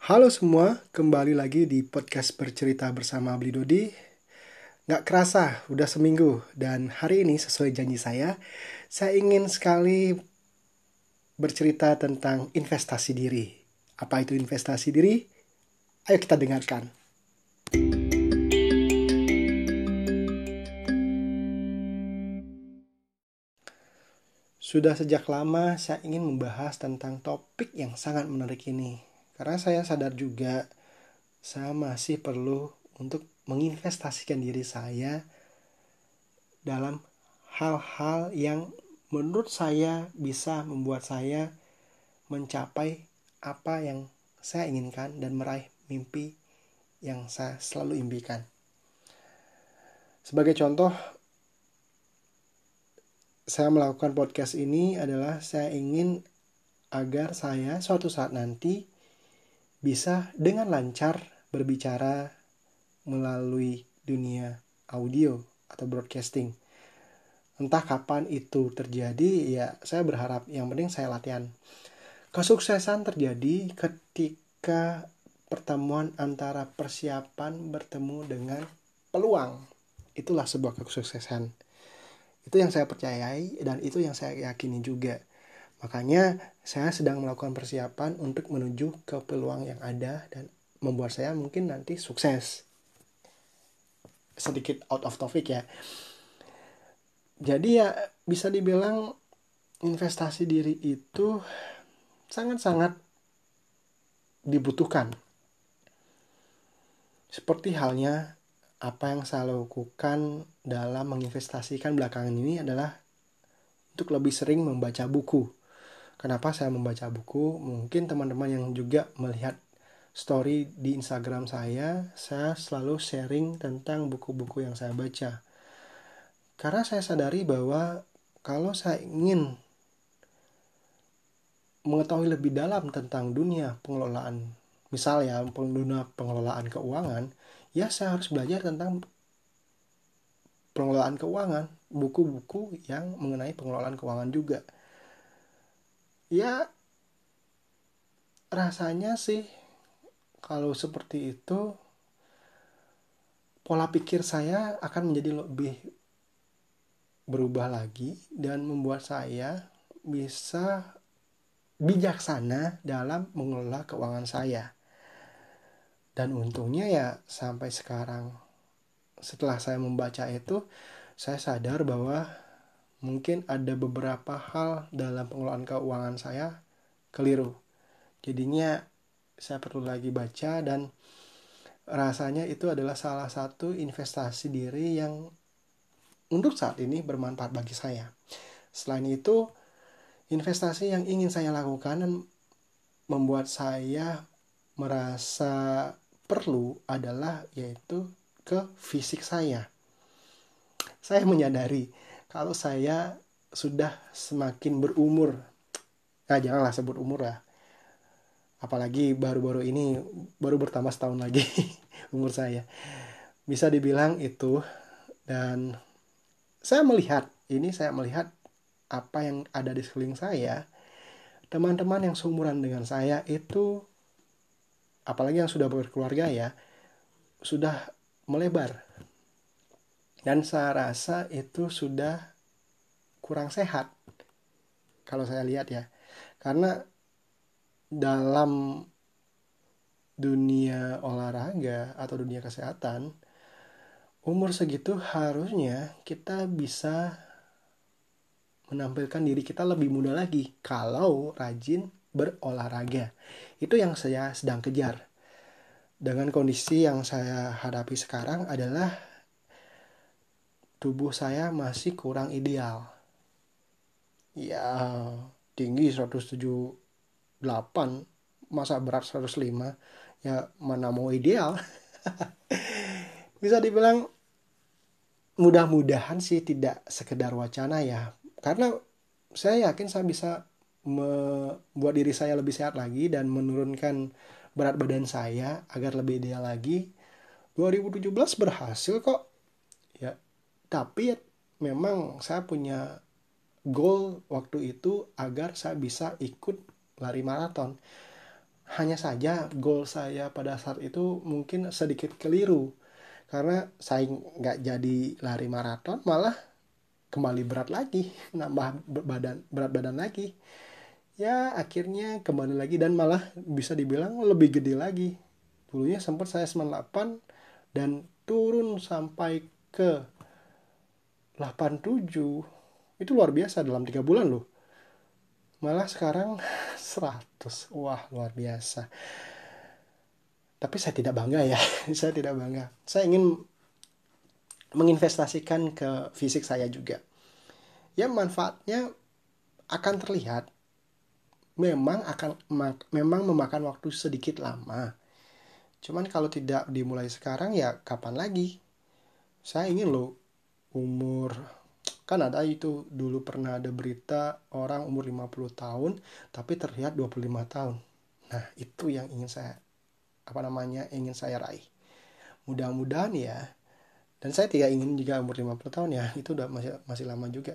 Halo semua, kembali lagi di podcast bercerita bersama Bli Dodi. Nggak kerasa, udah seminggu. Dan hari ini sesuai janji saya, saya ingin sekali bercerita tentang investasi diri. Apa itu investasi diri? Ayo kita dengarkan. Sudah sejak lama saya ingin membahas tentang topik yang sangat menarik ini. Karena saya sadar juga saya masih perlu untuk menginvestasikan diri saya dalam hal-hal yang menurut saya bisa membuat saya mencapai apa yang saya inginkan dan meraih mimpi yang saya selalu impikan. Sebagai contoh, saya melakukan podcast ini adalah saya ingin agar saya suatu saat nanti bisa dengan lancar berbicara melalui dunia audio atau broadcasting. Entah kapan itu terjadi, ya saya berharap yang penting saya latihan. Kesuksesan terjadi ketika pertemuan antara persiapan bertemu dengan peluang. Itulah sebuah kesuksesan. Itu yang saya percayai dan itu yang saya yakini juga. Makanya saya sedang melakukan persiapan untuk menuju ke peluang yang ada dan membuat saya mungkin nanti sukses. Sedikit out of topic ya. Jadi ya bisa dibilang investasi diri itu sangat-sangat dibutuhkan. Seperti halnya apa yang saya lakukan dalam menginvestasikan belakangan ini adalah untuk lebih sering membaca buku. Kenapa saya membaca buku? Mungkin teman-teman yang juga melihat story di Instagram saya, saya selalu sharing tentang buku-buku yang saya baca. Karena saya sadari bahwa kalau saya ingin mengetahui lebih dalam tentang dunia pengelolaan, misalnya dunia pengelolaan keuangan, ya saya harus belajar tentang pengelolaan keuangan, buku-buku yang mengenai pengelolaan keuangan juga. Ya rasanya sih kalau seperti itu pola pikir saya akan menjadi lebih berubah lagi dan membuat saya bisa bijaksana dalam mengelola keuangan saya. Dan untungnya ya sampai sekarang setelah saya membaca itu saya sadar bahwa mungkin ada beberapa hal dalam pengelolaan keuangan saya keliru. Jadinya saya perlu lagi baca dan rasanya itu adalah salah satu investasi diri yang untuk saat ini bermanfaat bagi saya. Selain itu, investasi yang ingin saya lakukan dan membuat saya merasa perlu adalah yaitu ke fisik saya. Saya menyadari kalau saya sudah semakin berumur, nah janganlah sebut umur lah, apalagi baru-baru ini baru bertambah setahun lagi umur saya, bisa dibilang itu dan saya melihat ini saya melihat apa yang ada di sekeliling saya, teman-teman yang seumuran dengan saya itu apalagi yang sudah berkeluarga ya sudah melebar dan saya rasa itu sudah kurang sehat kalau saya lihat ya karena dalam dunia olahraga atau dunia kesehatan umur segitu harusnya kita bisa menampilkan diri kita lebih muda lagi kalau rajin berolahraga. Itu yang saya sedang kejar. Dengan kondisi yang saya hadapi sekarang adalah tubuh saya masih kurang ideal. Ya, tinggi 178, masa berat 105, ya mana mau ideal. Bisa dibilang mudah-mudahan sih tidak sekedar wacana ya. Karena saya yakin saya bisa membuat diri saya lebih sehat lagi dan menurunkan berat badan saya agar lebih ideal lagi 2017 berhasil kok tapi memang saya punya goal waktu itu agar saya bisa ikut lari maraton. Hanya saja goal saya pada saat itu mungkin sedikit keliru. Karena saya nggak jadi lari maraton malah kembali berat lagi nambah badan berat badan lagi. Ya akhirnya kembali lagi dan malah bisa dibilang lebih gede lagi. Dulunya sempat saya 98 dan turun sampai ke 87 itu luar biasa dalam tiga bulan loh. Malah sekarang 100 wah luar biasa. Tapi saya tidak bangga ya. Saya tidak bangga. Saya ingin menginvestasikan ke fisik saya juga. Ya manfaatnya akan terlihat. Memang akan memang memakan waktu sedikit lama. Cuman kalau tidak dimulai sekarang ya kapan lagi? Saya ingin loh umur kan ada itu dulu pernah ada berita orang umur 50 tahun tapi terlihat 25 tahun. Nah itu yang ingin saya apa namanya ingin saya raih. Mudah-mudahan ya dan saya tidak ingin juga umur 50 tahun ya itu udah masih masih lama juga.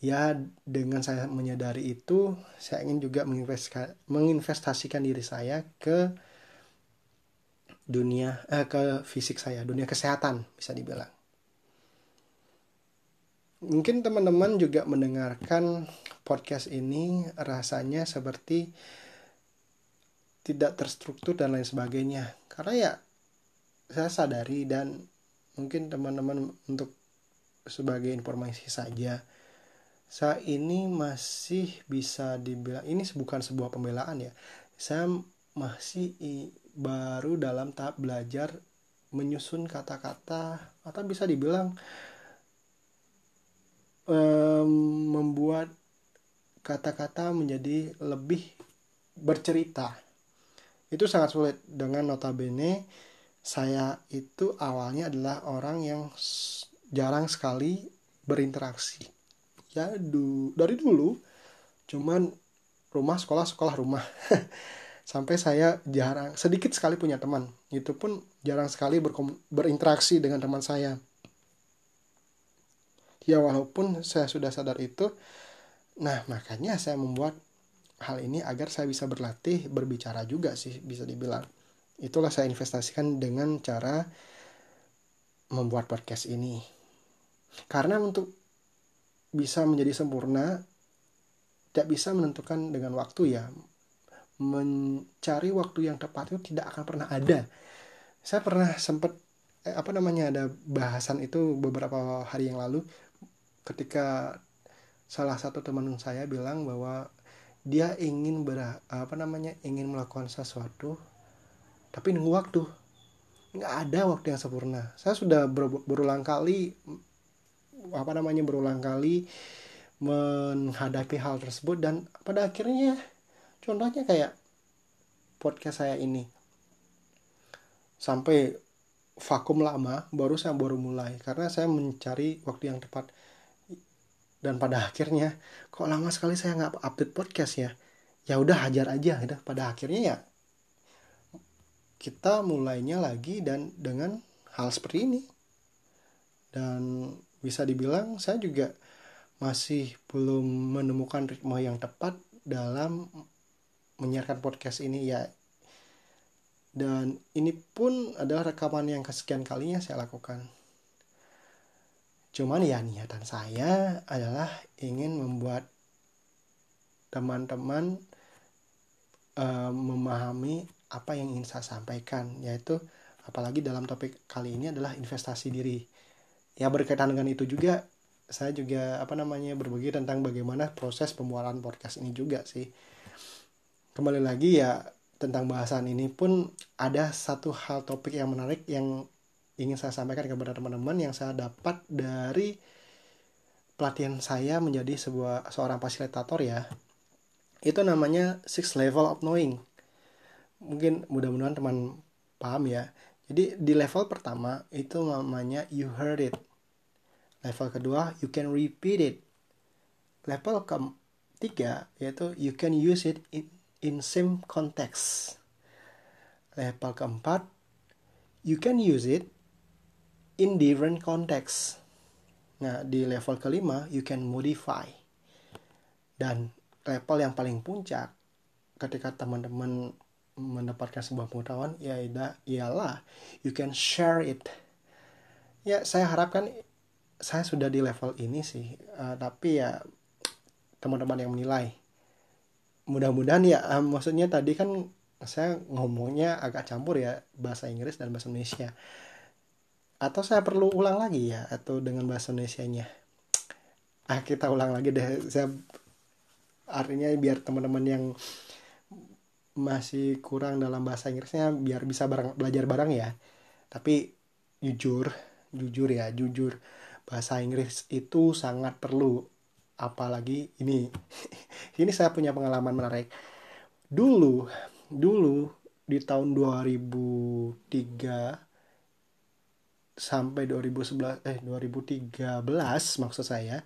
Ya dengan saya menyadari itu saya ingin juga menginvestasikan diri saya ke dunia eh, ke fisik saya dunia kesehatan bisa dibilang mungkin teman-teman juga mendengarkan podcast ini rasanya seperti tidak terstruktur dan lain sebagainya. Karena ya saya sadari dan mungkin teman-teman untuk sebagai informasi saja saya ini masih bisa dibilang ini bukan sebuah pembelaan ya. Saya masih baru dalam tahap belajar menyusun kata-kata atau bisa dibilang um, membuat kata-kata menjadi lebih bercerita. Itu sangat sulit dengan notabene saya itu awalnya adalah orang yang jarang sekali berinteraksi. Ya du dari dulu cuman rumah sekolah sekolah rumah. Sampai saya jarang sedikit sekali punya teman. Itu pun jarang sekali berinteraksi dengan teman saya ya walaupun saya sudah sadar itu nah makanya saya membuat hal ini agar saya bisa berlatih berbicara juga sih bisa dibilang. Itulah saya investasikan dengan cara membuat podcast ini. Karena untuk bisa menjadi sempurna tidak bisa menentukan dengan waktu ya. Mencari waktu yang tepat itu tidak akan pernah ada. Saya pernah sempat eh, apa namanya ada bahasan itu beberapa hari yang lalu ketika salah satu teman saya bilang bahwa dia ingin ber apa namanya ingin melakukan sesuatu tapi nunggu waktu. Nggak ada waktu yang sempurna. Saya sudah ber, berulang kali apa namanya berulang kali menghadapi hal tersebut dan pada akhirnya contohnya kayak podcast saya ini. Sampai vakum lama baru saya baru mulai. Karena saya mencari waktu yang tepat. Dan pada akhirnya kok lama sekali saya nggak update podcast ya? Ya udah hajar aja. Gitu. Pada akhirnya ya kita mulainya lagi dan dengan hal seperti ini. Dan bisa dibilang saya juga masih belum menemukan ritme yang tepat dalam menyiarkan podcast ini. Ya dan ini pun adalah rekaman yang kesekian kalinya saya lakukan Cuman ya niatan saya adalah ingin membuat teman-teman uh, memahami apa yang ingin saya sampaikan yaitu apalagi dalam topik kali ini adalah investasi diri. Ya berkaitan dengan itu juga saya juga apa namanya berbagi tentang bagaimana proses pembuatan podcast ini juga sih. Kembali lagi ya tentang bahasan ini pun ada satu hal topik yang menarik yang ingin saya sampaikan kepada teman-teman yang saya dapat dari pelatihan saya menjadi sebuah seorang fasilitator ya. Itu namanya six level of knowing. Mungkin mudah-mudahan teman paham ya. Jadi di level pertama itu namanya you heard it. Level kedua you can repeat it. Level ketiga yaitu you can use it in, in same context level keempat you can use it in different context. Nah, di level kelima, you can modify. Dan level yang paling puncak, ketika teman-teman mendapatkan sebuah pengetahuan ya ialah you can share it ya saya harapkan saya sudah di level ini sih uh, tapi ya teman-teman yang menilai mudah-mudahan ya uh, maksudnya tadi kan saya ngomongnya agak campur ya bahasa Inggris dan bahasa Indonesia. Atau saya perlu ulang lagi ya atau dengan bahasa Indonesia-nya? Ah kita ulang lagi deh. Saya artinya biar teman-teman yang masih kurang dalam bahasa Inggrisnya biar bisa bareng, belajar bareng ya. Tapi jujur jujur ya jujur. Bahasa Inggris itu sangat perlu apalagi ini ini saya punya pengalaman menarik dulu dulu di tahun 2003 sampai 2011 eh 2013 maksud saya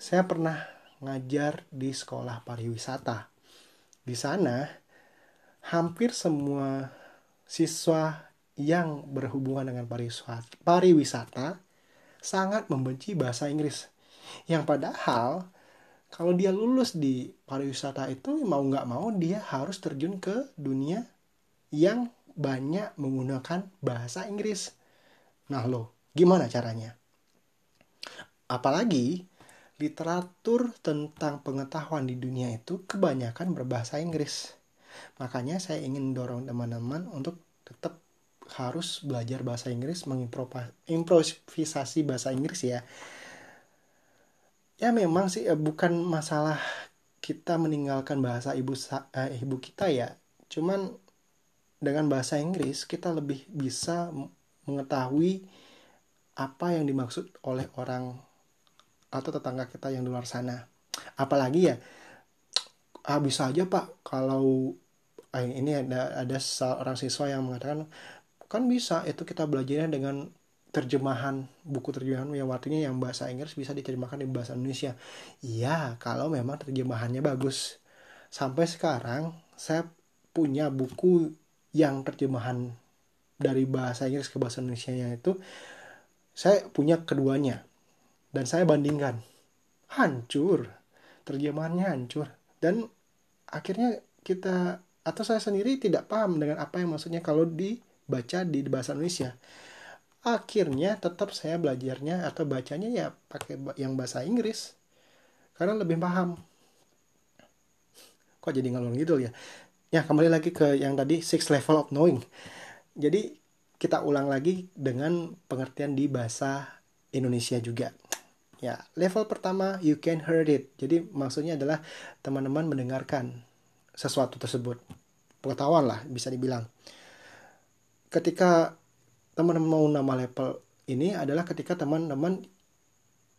saya pernah ngajar di sekolah pariwisata. Di sana hampir semua siswa yang berhubungan dengan pariwisata, sangat membenci bahasa Inggris. Yang padahal kalau dia lulus di pariwisata itu mau nggak mau dia harus terjun ke dunia yang banyak menggunakan bahasa Inggris. Nah lo, gimana caranya? Apalagi literatur tentang pengetahuan di dunia itu kebanyakan berbahasa Inggris. Makanya saya ingin dorong teman-teman untuk tetap harus belajar bahasa Inggris, mengimprovisasi bahasa Inggris ya. Ya memang sih eh, bukan masalah kita meninggalkan bahasa ibu eh, ibu kita ya. Cuman dengan bahasa Inggris kita lebih bisa mengetahui apa yang dimaksud oleh orang atau tetangga kita yang di luar sana. Apalagi ya, ah, bisa aja pak kalau eh, ini ada ada seorang siswa yang mengatakan kan bisa itu kita belajarnya dengan terjemahan buku terjemahan yang artinya yang bahasa Inggris bisa diterjemahkan di bahasa Indonesia. Iya, kalau memang terjemahannya bagus. Sampai sekarang saya punya buku yang terjemahan dari bahasa Inggris ke bahasa Indonesia itu saya punya keduanya. Dan saya bandingkan. Hancur. Terjemahannya hancur. Dan akhirnya kita atau saya sendiri tidak paham dengan apa yang maksudnya kalau dibaca di bahasa Indonesia akhirnya tetap saya belajarnya atau bacanya ya pakai yang bahasa Inggris karena lebih paham kok jadi ngalor gitu ya ya kembali lagi ke yang tadi six level of knowing jadi kita ulang lagi dengan pengertian di bahasa Indonesia juga. Ya, level pertama you can hear it. Jadi maksudnya adalah teman-teman mendengarkan sesuatu tersebut. Pengetahuan lah bisa dibilang. Ketika teman-teman mau nama level ini adalah ketika teman-teman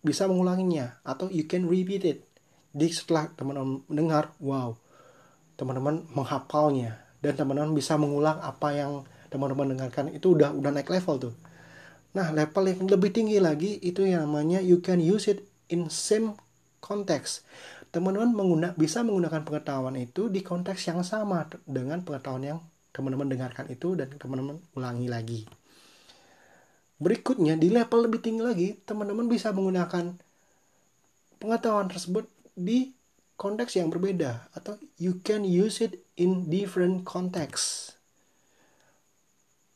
bisa mengulanginya atau you can repeat it. Jadi setelah teman-teman mendengar, wow, teman-teman menghafalnya dan teman-teman bisa mengulang apa yang teman-teman dengarkan itu udah udah naik level tuh. Nah level yang lebih tinggi lagi itu yang namanya you can use it in same context. Teman-teman mengguna, bisa menggunakan pengetahuan itu di konteks yang sama dengan pengetahuan yang teman-teman dengarkan itu dan teman-teman ulangi lagi berikutnya di level lebih tinggi lagi teman-teman bisa menggunakan pengetahuan tersebut di konteks yang berbeda atau you can use it in different context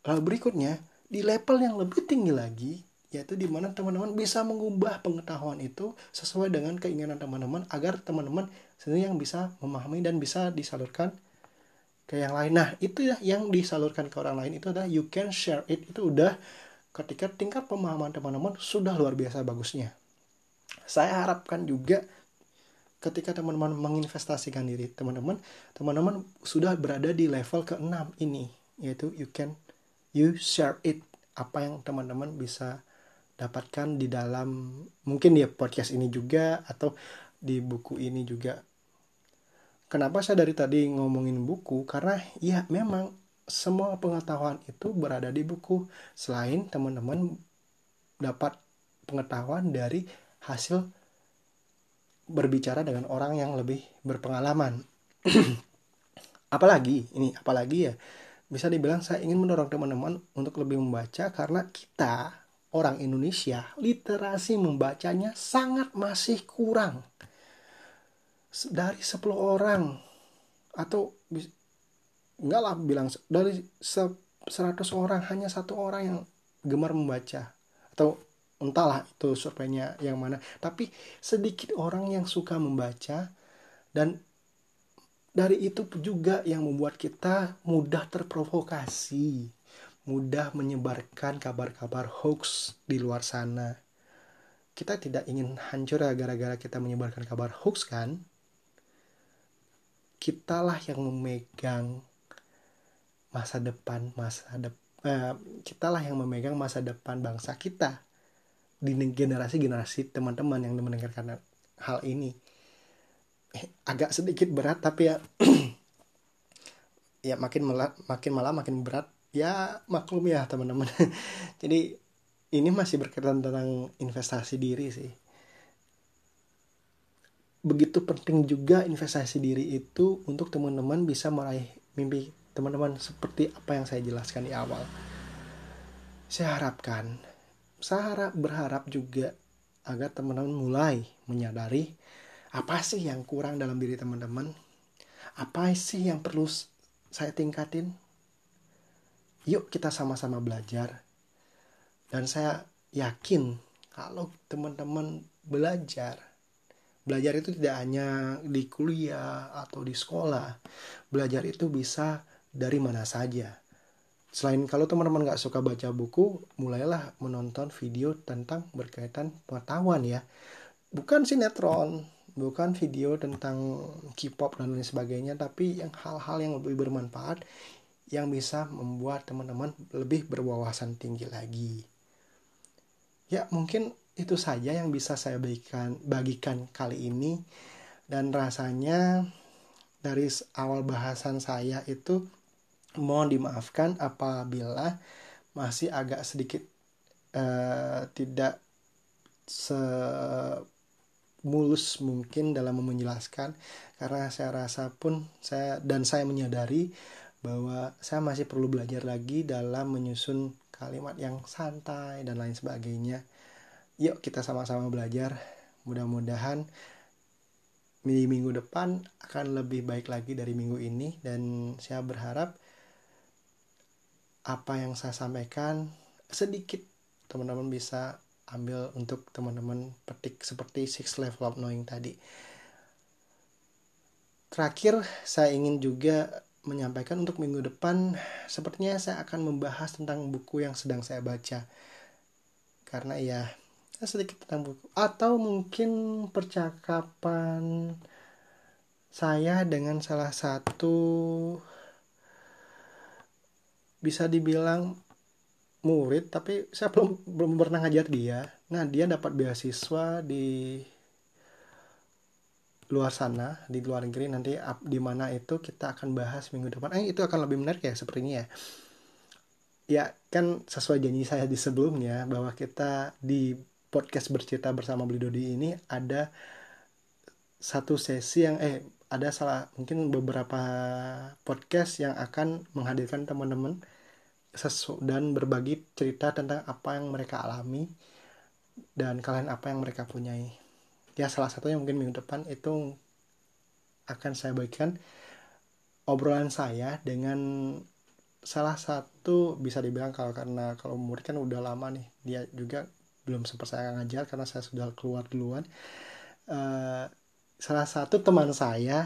Lalu berikutnya, di level yang lebih tinggi lagi, yaitu di mana teman-teman bisa mengubah pengetahuan itu sesuai dengan keinginan teman-teman agar teman-teman sendiri yang bisa memahami dan bisa disalurkan ke yang lain. Nah, itu ya yang disalurkan ke orang lain itu adalah you can share it itu udah ketika tingkat pemahaman teman-teman sudah luar biasa bagusnya. Saya harapkan juga ketika teman-teman menginvestasikan diri teman-teman, teman-teman sudah berada di level ke-6 ini yaitu you can you share it apa yang teman-teman bisa dapatkan di dalam mungkin di podcast ini juga atau di buku ini juga. Kenapa saya dari tadi ngomongin buku? Karena ya memang semua pengetahuan itu berada di buku. Selain teman-teman dapat pengetahuan dari hasil berbicara dengan orang yang lebih berpengalaman. apalagi ini apalagi ya bisa dibilang saya ingin mendorong teman-teman untuk lebih membaca karena kita orang Indonesia literasi membacanya sangat masih kurang. Dari 10 orang atau enggak lah bilang dari 100 orang hanya satu orang yang gemar membaca. Atau entahlah itu surveinya yang mana. Tapi sedikit orang yang suka membaca dan dari itu juga yang membuat kita mudah terprovokasi. Mudah menyebarkan kabar-kabar hoax di luar sana. Kita tidak ingin hancur gara-gara kita menyebarkan kabar hoax kan? Kitalah yang memegang masa depan masa depan uh, kitalah yang memegang masa depan bangsa kita di generasi-generasi teman-teman yang mendengarkan hal ini. Eh, agak sedikit berat tapi ya ya makin malah makin malah makin berat. Ya maklum ya teman-teman. Jadi ini masih berkaitan tentang investasi diri sih. Begitu penting juga investasi diri itu untuk teman-teman bisa meraih mimpi teman-teman seperti apa yang saya jelaskan di awal. Saya harapkan, saya harap berharap juga agar teman-teman mulai menyadari apa sih yang kurang dalam diri teman-teman, apa sih yang perlu saya tingkatin. Yuk kita sama-sama belajar. Dan saya yakin kalau teman-teman belajar belajar itu tidak hanya di kuliah atau di sekolah belajar itu bisa dari mana saja. Selain kalau teman-teman nggak suka baca buku, mulailah menonton video tentang berkaitan pengetahuan ya. Bukan sinetron, bukan video tentang K-pop dan lain sebagainya, tapi yang hal-hal yang lebih bermanfaat yang bisa membuat teman-teman lebih berwawasan tinggi lagi. Ya, mungkin itu saja yang bisa saya bagikan bagikan kali ini dan rasanya dari awal bahasan saya itu mohon dimaafkan apabila masih agak sedikit uh, tidak semulus mungkin dalam menjelaskan karena saya rasa pun saya dan saya menyadari bahwa saya masih perlu belajar lagi dalam menyusun kalimat yang santai dan lain sebagainya. Yuk kita sama-sama belajar. Mudah-mudahan di minggu depan akan lebih baik lagi dari minggu ini dan saya berharap apa yang saya sampaikan sedikit teman-teman bisa ambil untuk teman-teman petik seperti six level of knowing tadi. Terakhir saya ingin juga menyampaikan untuk minggu depan sepertinya saya akan membahas tentang buku yang sedang saya baca. Karena ya sedikit tentang buku atau mungkin percakapan saya dengan salah satu bisa dibilang murid tapi saya belum belum pernah ngajar dia. Nah dia dapat beasiswa di luar sana di luar negeri. Nanti di mana itu kita akan bahas minggu depan. Eh itu akan lebih menarik ya sepertinya ya. Ya kan sesuai janji saya di sebelumnya bahwa kita di podcast bercerita bersama Beli Dodi ini ada satu sesi yang eh ada salah mungkin beberapa podcast yang akan menghadirkan teman-teman sesu dan berbagi cerita tentang apa yang mereka alami dan kalian apa yang mereka punyai. Ya salah satunya mungkin minggu depan itu akan saya bagikan obrolan saya dengan salah satu bisa dibilang kalau karena kalau murid kan udah lama nih dia juga belum sempat saya ngajar karena saya sudah keluar duluan uh, salah satu teman saya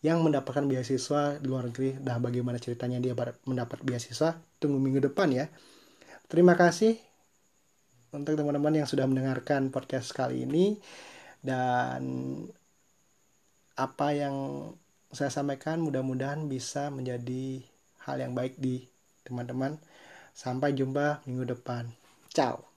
yang mendapatkan beasiswa di luar negeri. Nah bagaimana ceritanya dia mendapat beasiswa? Tunggu minggu depan ya. Terima kasih untuk teman-teman yang sudah mendengarkan podcast kali ini. Dan apa yang saya sampaikan mudah-mudahan bisa menjadi hal yang baik di teman-teman. Sampai jumpa minggu depan. Ciao